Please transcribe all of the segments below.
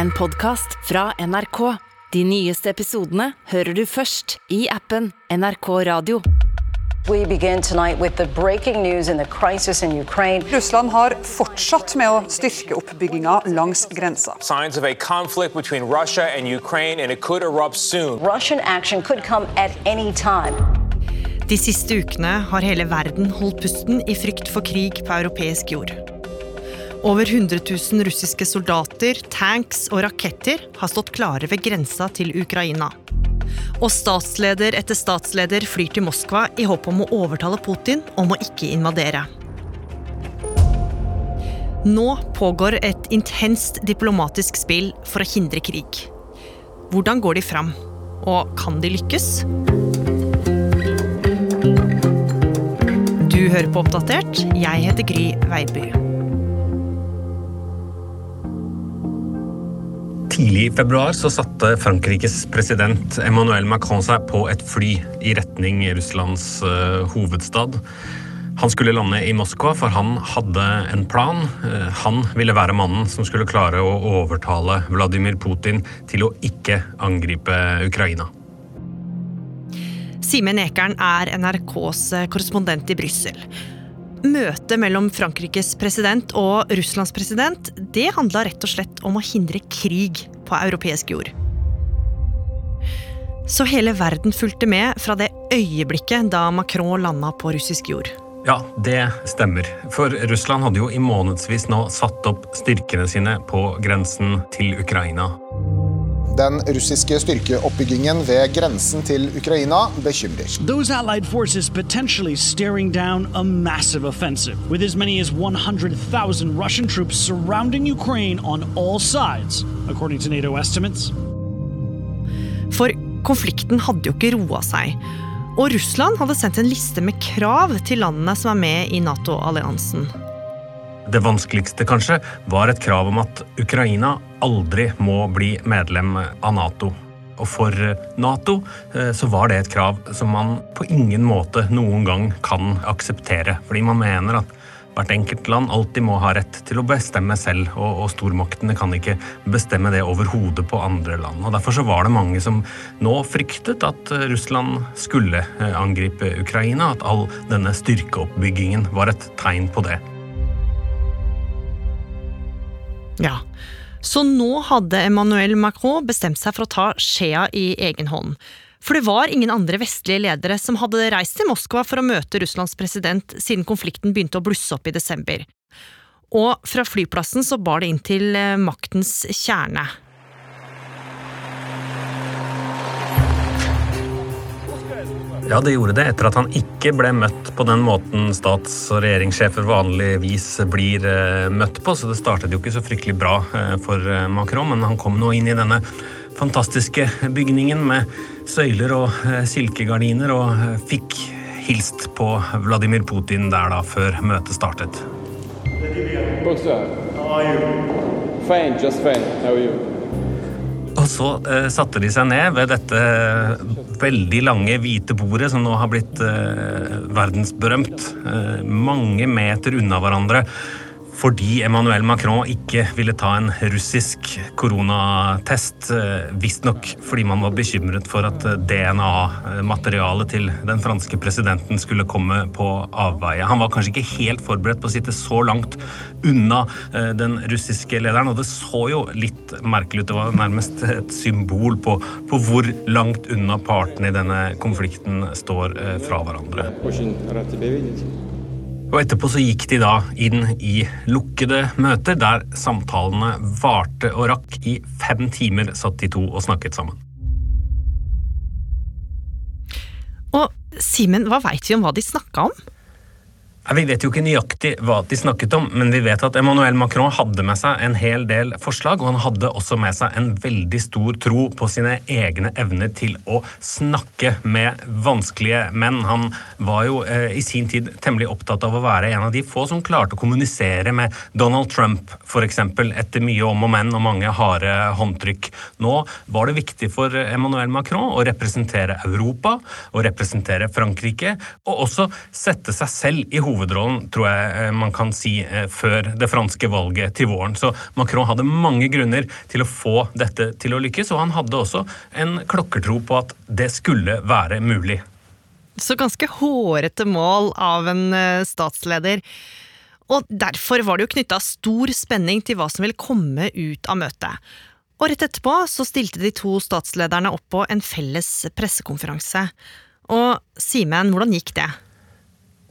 en podkast fra NRK. De nyeste episodene hører du først i appen NRK Radio. We begin tonight with the breaking news in the crisis in Ukraine. Russland har fortsatt med å styrke oppbygginga langs grensa. Signs of a conflict between Russia and Ukraine, and it could erupt soon. Russian action could come at any time. De siste ukene har hele verden holdt pusten i frykt for krig på europeisk jord. Over 100 000 russiske soldater, tanks og raketter har stått klare ved grensa til Ukraina. Og statsleder etter statsleder flyr til Moskva i håp om å overtale Putin om å ikke invadere. Nå pågår et intenst diplomatisk spill for å hindre krig. Hvordan går de fram? Og kan de lykkes? Du hører på Oppdatert. Jeg heter Gry Veiby. Tidlig i februar så satte Frankrikes president Emmanuel Macron seg på et fly i retning Russlands uh, hovedstad. Han skulle lande i Moskva, for han hadde en plan. Uh, han ville være mannen som skulle klare å overtale Vladimir Putin til å ikke angripe Ukraina. Simen Ekern er NRKs korrespondent i Brussel. Møtet mellom Frankrikes president og Russlands president det handla rett og slett om å hindre krig på europeisk jord. Så hele verden fulgte med fra det øyeblikket da Macron landa på russisk jord. Ja, det stemmer. For Russland hadde jo i månedsvis nå satt opp styrkene sine på grensen til Ukraina. Den russiske styrkeoppbyggingen ved grensen til Ukraina bekymrer. Those allied forces potentially staring down a massive offensive, with as many as 100,000 Russian troops surrounding Ukraine on all sides, according to NATO estimates. For konflikten hadde jo ikke roa seg. Og Russland hadde sendt en liste med krav til landene som er med i Nato-alliansen. Det vanskeligste kanskje var et krav om at Ukraina aldri må bli medlem av Nato. Og for Nato så var det et krav som man på ingen måte noen gang kan akseptere. Fordi man mener at hvert enkelt land alltid må ha rett til å bestemme selv, og, og stormaktene kan ikke bestemme det over på andre land. Og Derfor så var det mange som nå fryktet at Russland skulle angripe Ukraina, at all denne styrkeoppbyggingen var et tegn på det. Ja, så nå hadde Emmanuel Macron bestemt seg for å ta skjea i egen hånd. For det var ingen andre vestlige ledere som hadde reist til Moskva for å møte Russlands president siden konflikten begynte å blusse opp i desember. Og fra flyplassen så bar det inn til maktens kjerne. Ja, det gjorde det etter at han ikke ble møtt på den måten stats- og regjeringssjefer vanligvis blir møtt på. Så det startet jo ikke så fryktelig bra for Macron, men han kom nå inn i denne fantastiske bygningen med søyler og silkegardiner og fikk hilst på Vladimir Putin der da, før møtet startet. Fine, just fine. How are you? Og så eh, satte de seg ned ved dette veldig lange, hvite bordet som nå har blitt eh, verdensberømt. Eh, mange meter unna hverandre. Fordi Emmanuel Macron ikke ville ta en russisk koronatest. Eh, Visstnok fordi man var bekymret for at DNA-materialet til den franske presidenten skulle komme på avveie. Han var kanskje ikke helt forberedt på å sitte så langt unna eh, den russiske lederen, og det så jo litt merkelig ut. Det var nærmest et symbol på, på hvor langt unna partene i denne konflikten står eh, fra hverandre. Og etterpå så gikk de da inn i lukkede møter, der samtalene varte og rakk. I fem timer satt de to og snakket sammen. Og Simen, hva veit vi om hva de snakka om? Vi vet jo ikke nøyaktig hva de snakket om, men vi vet at Emmanuel Macron hadde med seg en hel del forslag, og han hadde også med seg en veldig stor tro på sine egne evner til å snakke med vanskelige menn. Han var jo eh, i sin tid temmelig opptatt av å være en av de få som klarte å kommunisere med Donald Trump, f.eks., etter mye om og men og mange harde håndtrykk. Nå var det viktig for Emmanuel Macron å representere Europa, å representere Frankrike, og også sette seg selv i hovedstaden hovedrollen, tror jeg man kan si, før det franske valget til våren. Så Macron hadde mange grunner til å få dette til å lykkes, og han hadde også en klokkertro på at det skulle være mulig. Så ganske hårete mål av en statsleder. Og derfor var det jo knytta stor spenning til hva som ville komme ut av møtet. Og rett etterpå så stilte de to statslederne opp på en felles pressekonferanse. Og Simen, hvordan gikk det?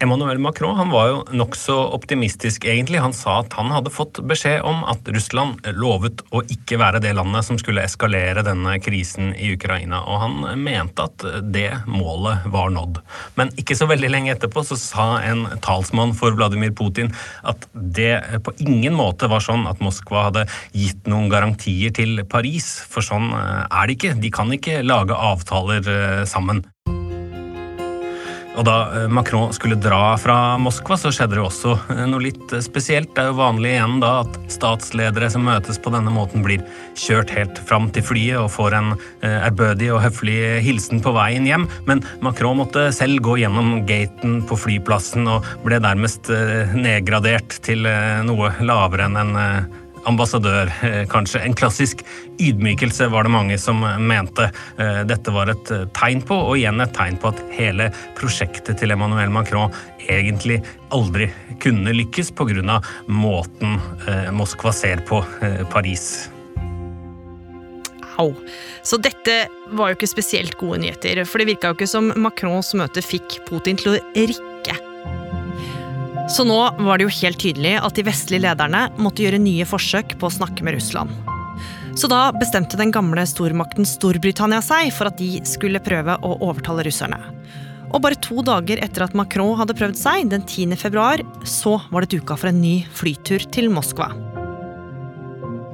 Emmanuel Macron han var jo nokså optimistisk, egentlig. Han sa at han hadde fått beskjed om at Russland lovet å ikke være det landet som skulle eskalere denne krisen i Ukraina, og han mente at det målet var nådd. Men ikke så veldig lenge etterpå så sa en talsmann for Vladimir Putin at det på ingen måte var sånn at Moskva hadde gitt noen garantier til Paris, for sånn er det ikke. De kan ikke lage avtaler eh, sammen. Og da eh, Macron skulle dra fra Moskva, så skjedde det også eh, noe litt eh, spesielt. Det er jo vanlig igjen da at statsledere som møtes på denne måten, blir kjørt helt fram til flyet og får en ærbødig og høflig hilsen på veien hjem. Men Macron måtte selv gå gjennom gaten på flyplassen og ble nærmest nedgradert til noe lavere enn en ambassadør, eh, kanskje. En klassisk ydmykelse, var det mange som mente. Eh, dette var et eh, tegn på, og igjen et tegn på at hele prosjektet til Emmanuel Macron egentlig aldri kunne lykkes pga. måten Moskva ser på Paris. Au. Så dette var jo ikke spesielt gode nyheter, for det virka jo ikke som Macrons møte fikk Putin til å rikke. Så nå var det jo helt tydelig at de vestlige lederne måtte gjøre nye forsøk på å snakke med Russland. Så da bestemte den gamle stormakten Storbritannia seg for at de skulle prøve å overtale russerne. Og bare to dager etter at Macron hadde prøvd seg, den 10. februar, så var det duka for en ny flytur til Moskva.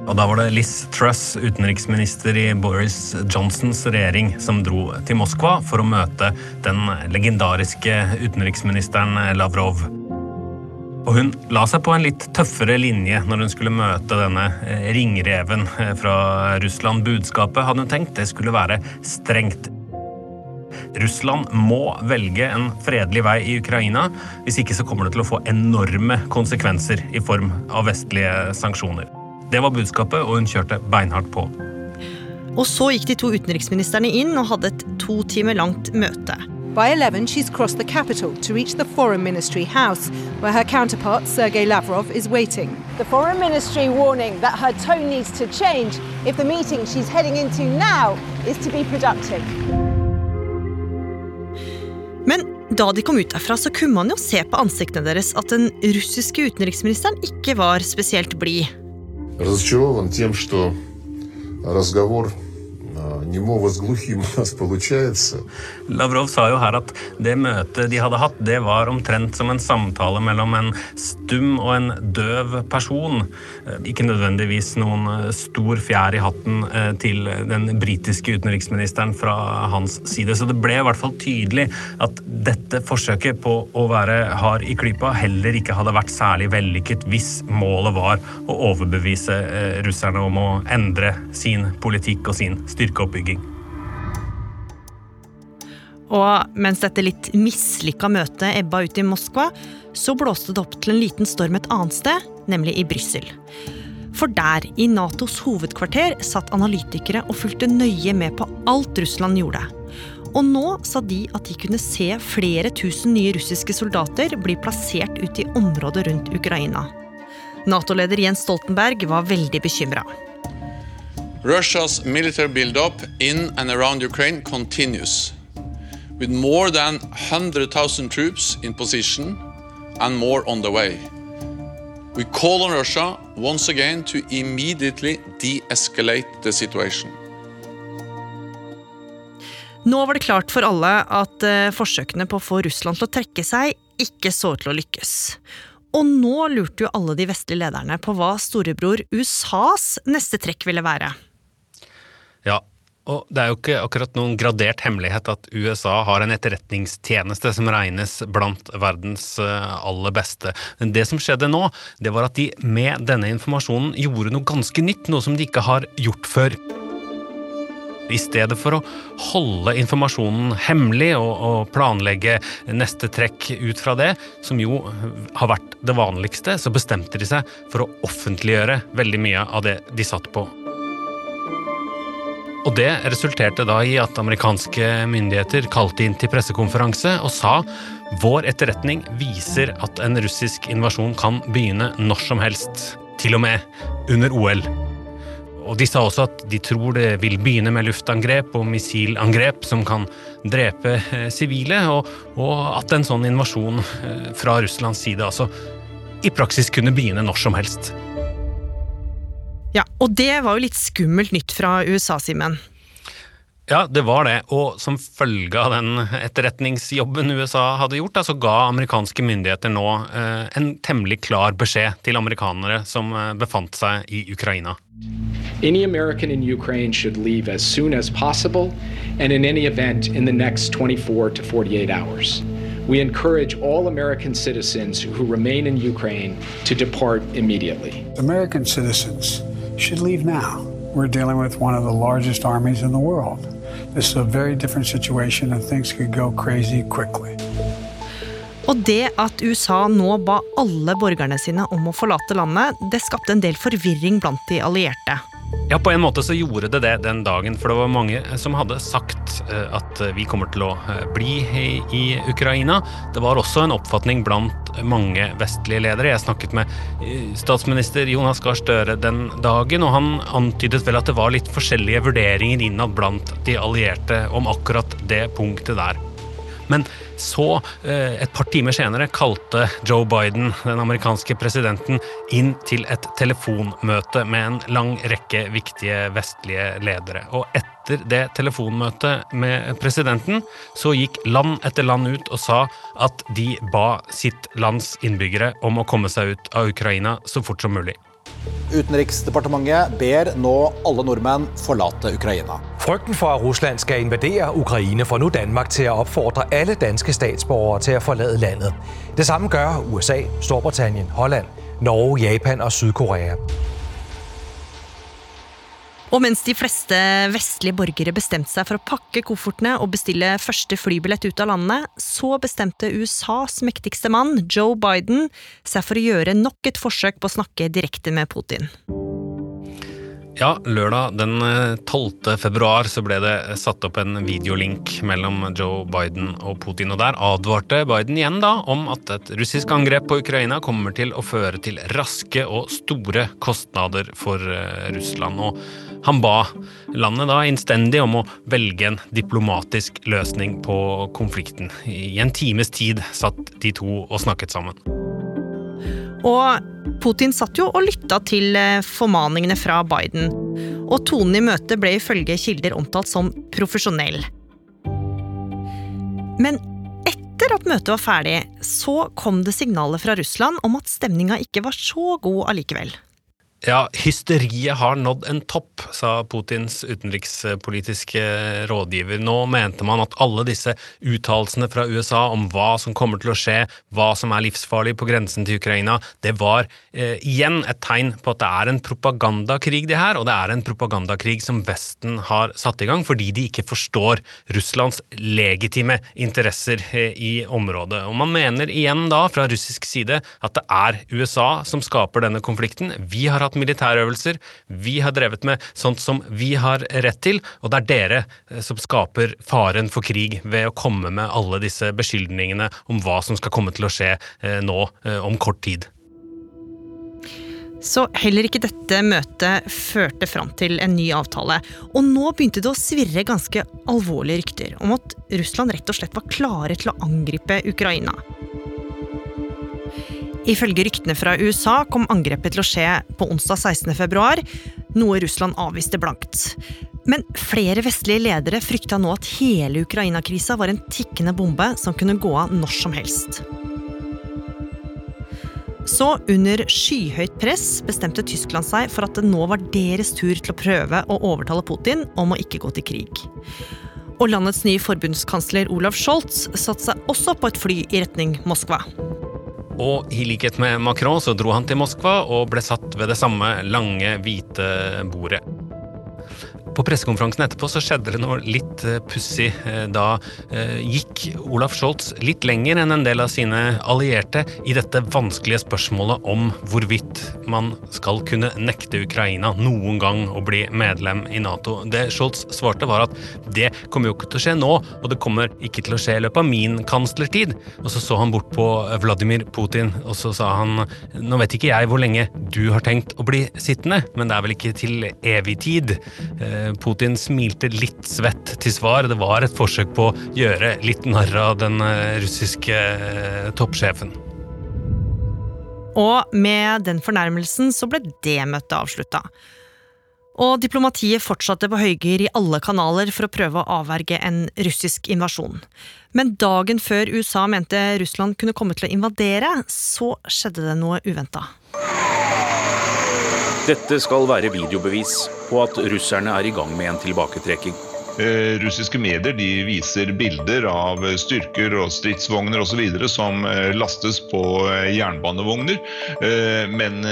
Og da var det Liz Truss, utenriksminister i Boris Johnsons regjering, som dro til Moskva for å møte den legendariske utenriksministeren Lavrov. Og hun la seg på en litt tøffere linje når hun skulle møte denne eh, ringreven eh, fra Russland. Budskapet hadde hun tenkt det skulle være strengt. Russland må velge en fredelig vei i Ukraina. Hvis ikke så kommer det til å få enorme konsekvenser i form av vestlige sanksjoner. Det var budskapet, og hun kjørte beinhardt på. Og så gikk de to utenriksministrene inn og hadde et to timer langt møte. By 11, she's crossed the capital to reach the Foreign Ministry house, where her counterpart, Sergei Lavrov, is waiting. The Foreign Ministry warning that her tone needs to change if the meeting she's heading into now is to be productive. Men da de kom ut derfra, så kunne man jo se på ansiktene deres at den russiske utenriksministeren ikke var spesielt blid. Разочарован тем, что разговор немого с глухим у нас получается. Lavrov sa jo her at det møtet de hadde hatt, det var omtrent som en samtale mellom en stum og en døv person. Eh, ikke nødvendigvis noen eh, stor fjær i hatten eh, til den britiske utenriksministeren fra hans side. Så det ble i hvert fall tydelig at dette forsøket på å være hard i klypa heller ikke hadde vært særlig vellykket hvis målet var å overbevise russerne om å endre sin politikk og sin styrkeoppbygging. Og mens dette litt mislykka møtet ebba ut i Moskva, så blåste det opp til en liten storm et annet sted, nemlig i Brussel. For der, i Natos hovedkvarter, satt analytikere og fulgte nøye med på alt Russland gjorde. Og nå sa de at de kunne se flere tusen nye russiske soldater bli plassert ute i området rundt Ukraina. Nato-leder Jens Stoltenberg var veldig bekymra. Russia's military build-up in and around Ukraine continues with more than 100,000 troops in position and more on the way. We call on Russia once again to immediately de-escalate the situation. Nå var det klart for alle at uh, forsøkene på å få Russland til å trekke seg ikke så til å lykkes. Og nå lurte jo alle de vestlige lederne på hva storebror USAs neste trekk ville være. Og det er jo ikke akkurat noen gradert hemmelighet at USA har en etterretningstjeneste som regnes blant verdens eh, aller beste. Men det som skjedde nå, det var at de med denne informasjonen gjorde noe ganske nytt, noe som de ikke har gjort før. I stedet for å holde informasjonen hemmelig og, og, planlegge neste trekk ut fra det, som jo har vært det vanligste, så bestemte de seg for å offentliggjøre veldig mye av det de satt på. Og Det resulterte da i at amerikanske myndigheter kalte inn til pressekonferanse og sa vår etterretning viser at en russisk invasjon kan begynne når som helst, til og med under OL. Og De sa også at de tror det vil begynne med luftangrep og missilangrep som kan drepe eh, sivile, og, og, at en sånn invasjon eh, fra Russlands side altså i praksis kunne begynne når som helst. Ja, og det var jo litt skummelt nytt fra USA, Simen. Ja, det var det, og som følge av den etterretningsjobben USA hadde gjort, så ga amerikanske myndigheter nå eh, en temmelig klar beskjed til amerikanere som eh, befant seg i Ukraina. Any American in Ukraine should leave as soon as possible, and in any event in the next 24 to 48 hours. We encourage all American citizens who remain in Ukraine to depart immediately. American citizens should leave now. We're dealing with one of the largest armies in the world. This is a very different situation, and things could go crazy quickly. Og det at USA nå ba alle borgerne sine om å forlate landet, det skapte en del forvirring blant de allierte. Ja, på en måte så gjorde det det den dagen, for det var mange som hadde sagt eh, at vi kommer til å eh, bli i Ukraina. Det var også en oppfatning blant mange vestlige ledere. Jeg snakket med eh, statsminister Jonas Gahr Støre den dagen, og han antydet vel at det var litt forskjellige vurderinger innad blant de allierte om akkurat det punktet der. Men så, eh, et par timer senere, kalte Joe Biden, den amerikanske presidenten, inn til et telefonmøte med en lang rekke viktige vestlige ledere. Og etter det telefonmøtet med presidenten, så gikk land etter land ut og sa at de ba sitt lands innbyggere om å komme seg ut av Ukraina så fort som mulig. Utenriksdepartementet ber nå alle nordmenn forlate Ukraina. Frykten for at Russland skal invadere Ukraina får nå Danmark til å oppfordre alle danske statsborgere til å forlate landet. Det samme gjør USA, Storbritannia, Holland, Norge, Japan og Syd-Korea. Og mens de fleste vestlige borgere bestemte seg for å pakke koffertene og bestille første flybillett ut av landet, så bestemte USAs mektigste mann, Joe Biden, seg for å gjøre nok et forsøk på å snakke direkte med Putin. Ja, lørdag den 12. Eh, februar så ble det satt opp en videolink mellom Joe Biden og Putin. Og der advarte Biden igjen da om at et russisk angrep på Ukraina kommer til å føre til raske og store kostnader for eh, Russland. Og han ba landet da innstendig om å velge en diplomatisk løsning på konflikten. I en times tid satt de to og snakket sammen. Og Putin satt jo og lytta til eh, formaningene fra Biden. Og tonen i møtet ble ifølge kilder omtalt som profesjonell. Men etter at møtet var ferdig, så kom det signaler fra Russland om at stemninga ikke var så god allikevel. Ja, hysteriet har nådd en topp, sa Putins utenrikspolitiske rådgiver. Nå mente man at alle disse uttalelsene fra USA om hva som kommer til å skje, hva som er livsfarlig på grensen til Ukraina, det var eh, igjen et tegn på at det er en propagandakrig, det her, og det er en propagandakrig som Vesten har satt i gang fordi de ikke forstår Russlands legitime interesser eh, i området. Og man mener igjen da, fra russisk side, at det er USA som skaper denne konflikten. Vi har hatt hatt militærøvelser, vi har drevet med sånt som vi har rett til, og det er dere eh, som skaper faren for krig ved å komme med alle disse beskyldningene om hva som skal komme til å skje eh, nå eh, om kort tid. Så heller ikke dette møtet førte fram til en ny avtale. Og nå begynte det å svirre ganske alvorlige rykter om at Russland rett og slett var klare til å angripe Ukraina. Ifølge ryktene fra USA kom angrepet til å skje på onsdag 16.2, noe Russland avviste blankt. Men flere vestlige ledere frykta nå at hele Ukraina-krisa var en tikkende bombe som kunne gå av når som helst. Så, under skyhøyt press, bestemte Tyskland seg for at det nå var deres tur til å prøve å overtale Putin om å ikke gå til krig. Og landets nye forbundskansler Olav Scholz satte seg også på et fly i retning Moskva. Og i likhet med Macron så dro han til Moskva og ble satt ved det samme lange, hvite bordet. På pressekonferansen etterpå så skjedde det noe litt uh, pussig. Uh, da uh, gikk Olaf Scholz litt lenger enn en del av sine allierte i dette vanskelige spørsmålet om hvorvidt man skal kunne nekte Ukraina noen gang å bli medlem i Nato. Det Scholz svarte, var at det kommer jo ikke til å skje nå, og det kommer ikke til å skje i løpet av min kanslertid. Og så så han bort på Vladimir Putin, og så sa han nå vet ikke jeg hvor lenge du har tenkt å bli sittende, men det er vel ikke til evig tid. Eh, Putin smilte litt svett til svar. Det var et forsøk på å gjøre litt narr av den eh, russiske eh, toppsjefen. Og med den fornærmelsen så ble det møtet avslutta. Og diplomatiet fortsatte på høygir i alle kanaler for å prøve å avverge en russisk invasjon. Men dagen før USA mente Russland kunne komme til å invadere, så skjedde det noe uventa. Dette skal være videobevis på at russerne er i gang med en tilbaketrekking. Eh, russiske medier de viser bilder av styrker og stridsvogner osv. som eh, lastes på eh, jernbanevogner. Men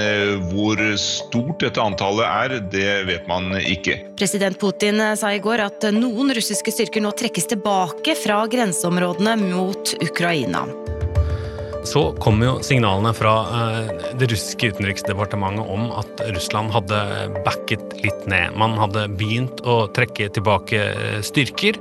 hvor stort dette antallet er, det vet man ikke. President Putin sa i går at noen russiske styrker nå trekkes tilbake fra grenseområdene mot Ukraina så kom jo signalene fra eh, det russiske utenriksdepartementet om at Russland hadde backet litt ned. Man hadde begynt å trekke tilbake eh, styrker.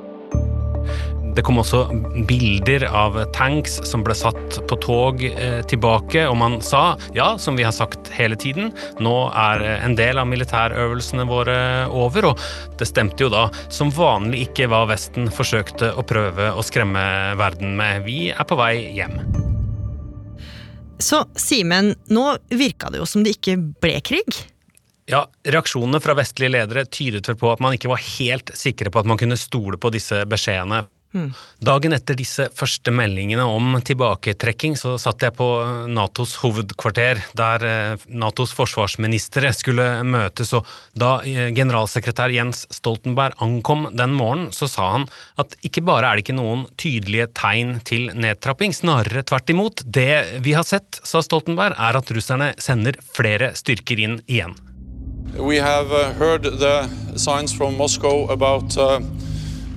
Det kom også bilder av tanks som ble satt på tog eh, tilbake, og man sa ja, som vi har sagt hele tiden, nå er en del av militærøvelsene våre over, og det stemte jo da som vanlig ikke hva Vesten forsøkte å prøve å skremme verden med. Vi er på vei hjem. Så Simen, nå virka det jo som det ikke ble krig? Ja, Reaksjonene fra vestlige ledere tydet vel på at man ikke var helt sikre på at man kunne stole på disse beskjedene. Dagen etter disse første meldingene om tilbaketrekking, så satt jeg på Natos hovedkvarter, der eh, Natos forsvarsministre skulle møtes, og da eh, generalsekretær Jens Stoltenberg ankom den morgenen, så sa han at ikke bare er det ikke noen tydelige tegn til nedtrapping, snarere tvert imot. Det vi har sett, sa Stoltenberg, er at russerne sender flere styrker inn igjen. We have uh, heard the signs from Moscow about uh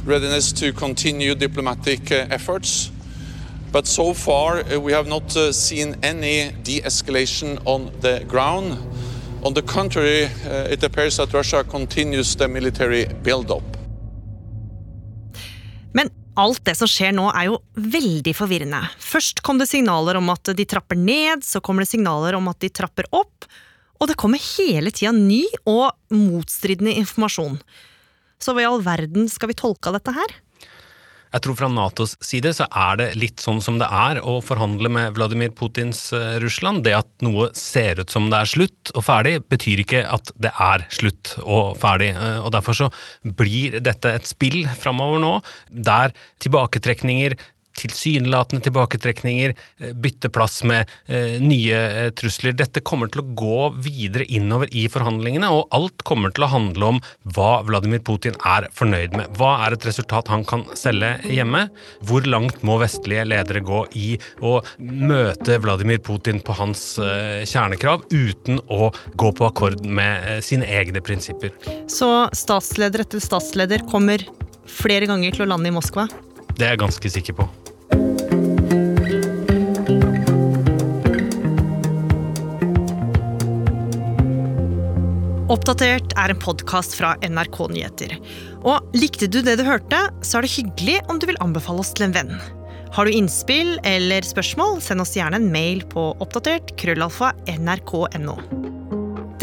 readiness to continue diplomatic uh, efforts. But so far, uh, we have not uh, seen any de escalation on the ground. On the contrary, it appears that Russia continues the military build-up. Men alt det som skjer nå, er jo veldig forvirrende. Først kom det signaler om at de trapper ned, så kommer det signaler om at de trapper opp, og det kommer hele tida ny og motstridende informasjon. Så hva i all verden skal vi tolke av dette her? Jeg tror fra Natos side så er det litt sånn som det er å forhandle med Vladimir Putins eh, Russland. Det at noe ser ut som det er slutt og ferdig, betyr ikke at det er slutt og ferdig. Eh, og Derfor så blir dette et spill framover nå, der tilbaketrekninger, tilsynelatende tilbaketrekninger, eh, bytte plass med eh, nye eh, trusler. Dette kommer til å gå videre innover i forhandlingene, og alt kommer til å handle om hva Vladimir Putin er fornøyd med. Hva er et resultat han kan selge hjemme? Hvor langt må vestlige ledere gå i å møte Vladimir Putin på hans kjernekrav, uten å gå på akkord med sine egne prinsipper? Så statsleder etter statsleder kommer flere ganger til å lande i Moskva? Det er jeg ganske sikker på. Oppdatert er en podkast fra NRK Nyheter. Og likte du det du hørte, så er det hyggelig om du vil anbefale oss til en venn. Har du innspill eller spørsmål, send oss gjerne en mail på oppdatert krøllalfa nrk.no.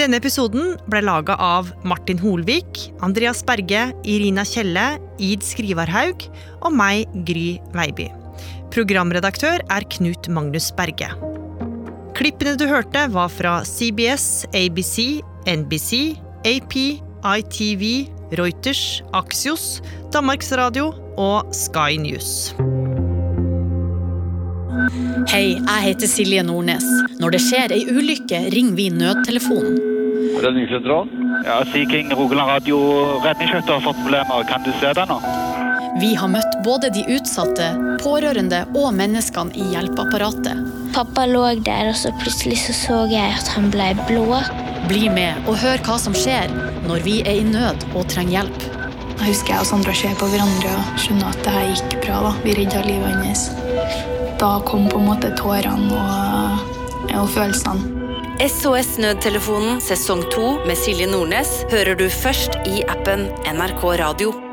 Denne episoden ble laga av Martin Holvik, Andreas Berge, Irina Kjelle, Id Skrivarhaug og meg, Gry Veiby. Programredaktør er Knut Magnus Berge. Klippene du hørte, var fra CBS, ABC, NBC, AP, ITV, Reuters, Axios, Danmarksradio og Sky News. Hei, jeg heter Silje Nordnes. Når det skjer ei ulykke, ringer vi nødtelefonen. Redningssentralen? Ja, Sea King Rogaland radio redningsskøyter har fått problemer. Kan du se det nå? Vi har møtt både de utsatte, pårørende og menneskene i hjelpeapparatet. Pappa lå der, og så plutselig så, så jeg at han ble blå. Bli med og hør hva som skjer når vi er i nød og trenger hjelp. Jeg husker jeg og Sandra ser på hverandre og skjønner at det her gikk bra. da. Vi redda livet hans. Da kom på en måte tårene og, og følelsene. SOS Nødtelefonen sesong 2 med Silje Nordnes hører du først i appen NRK Radio.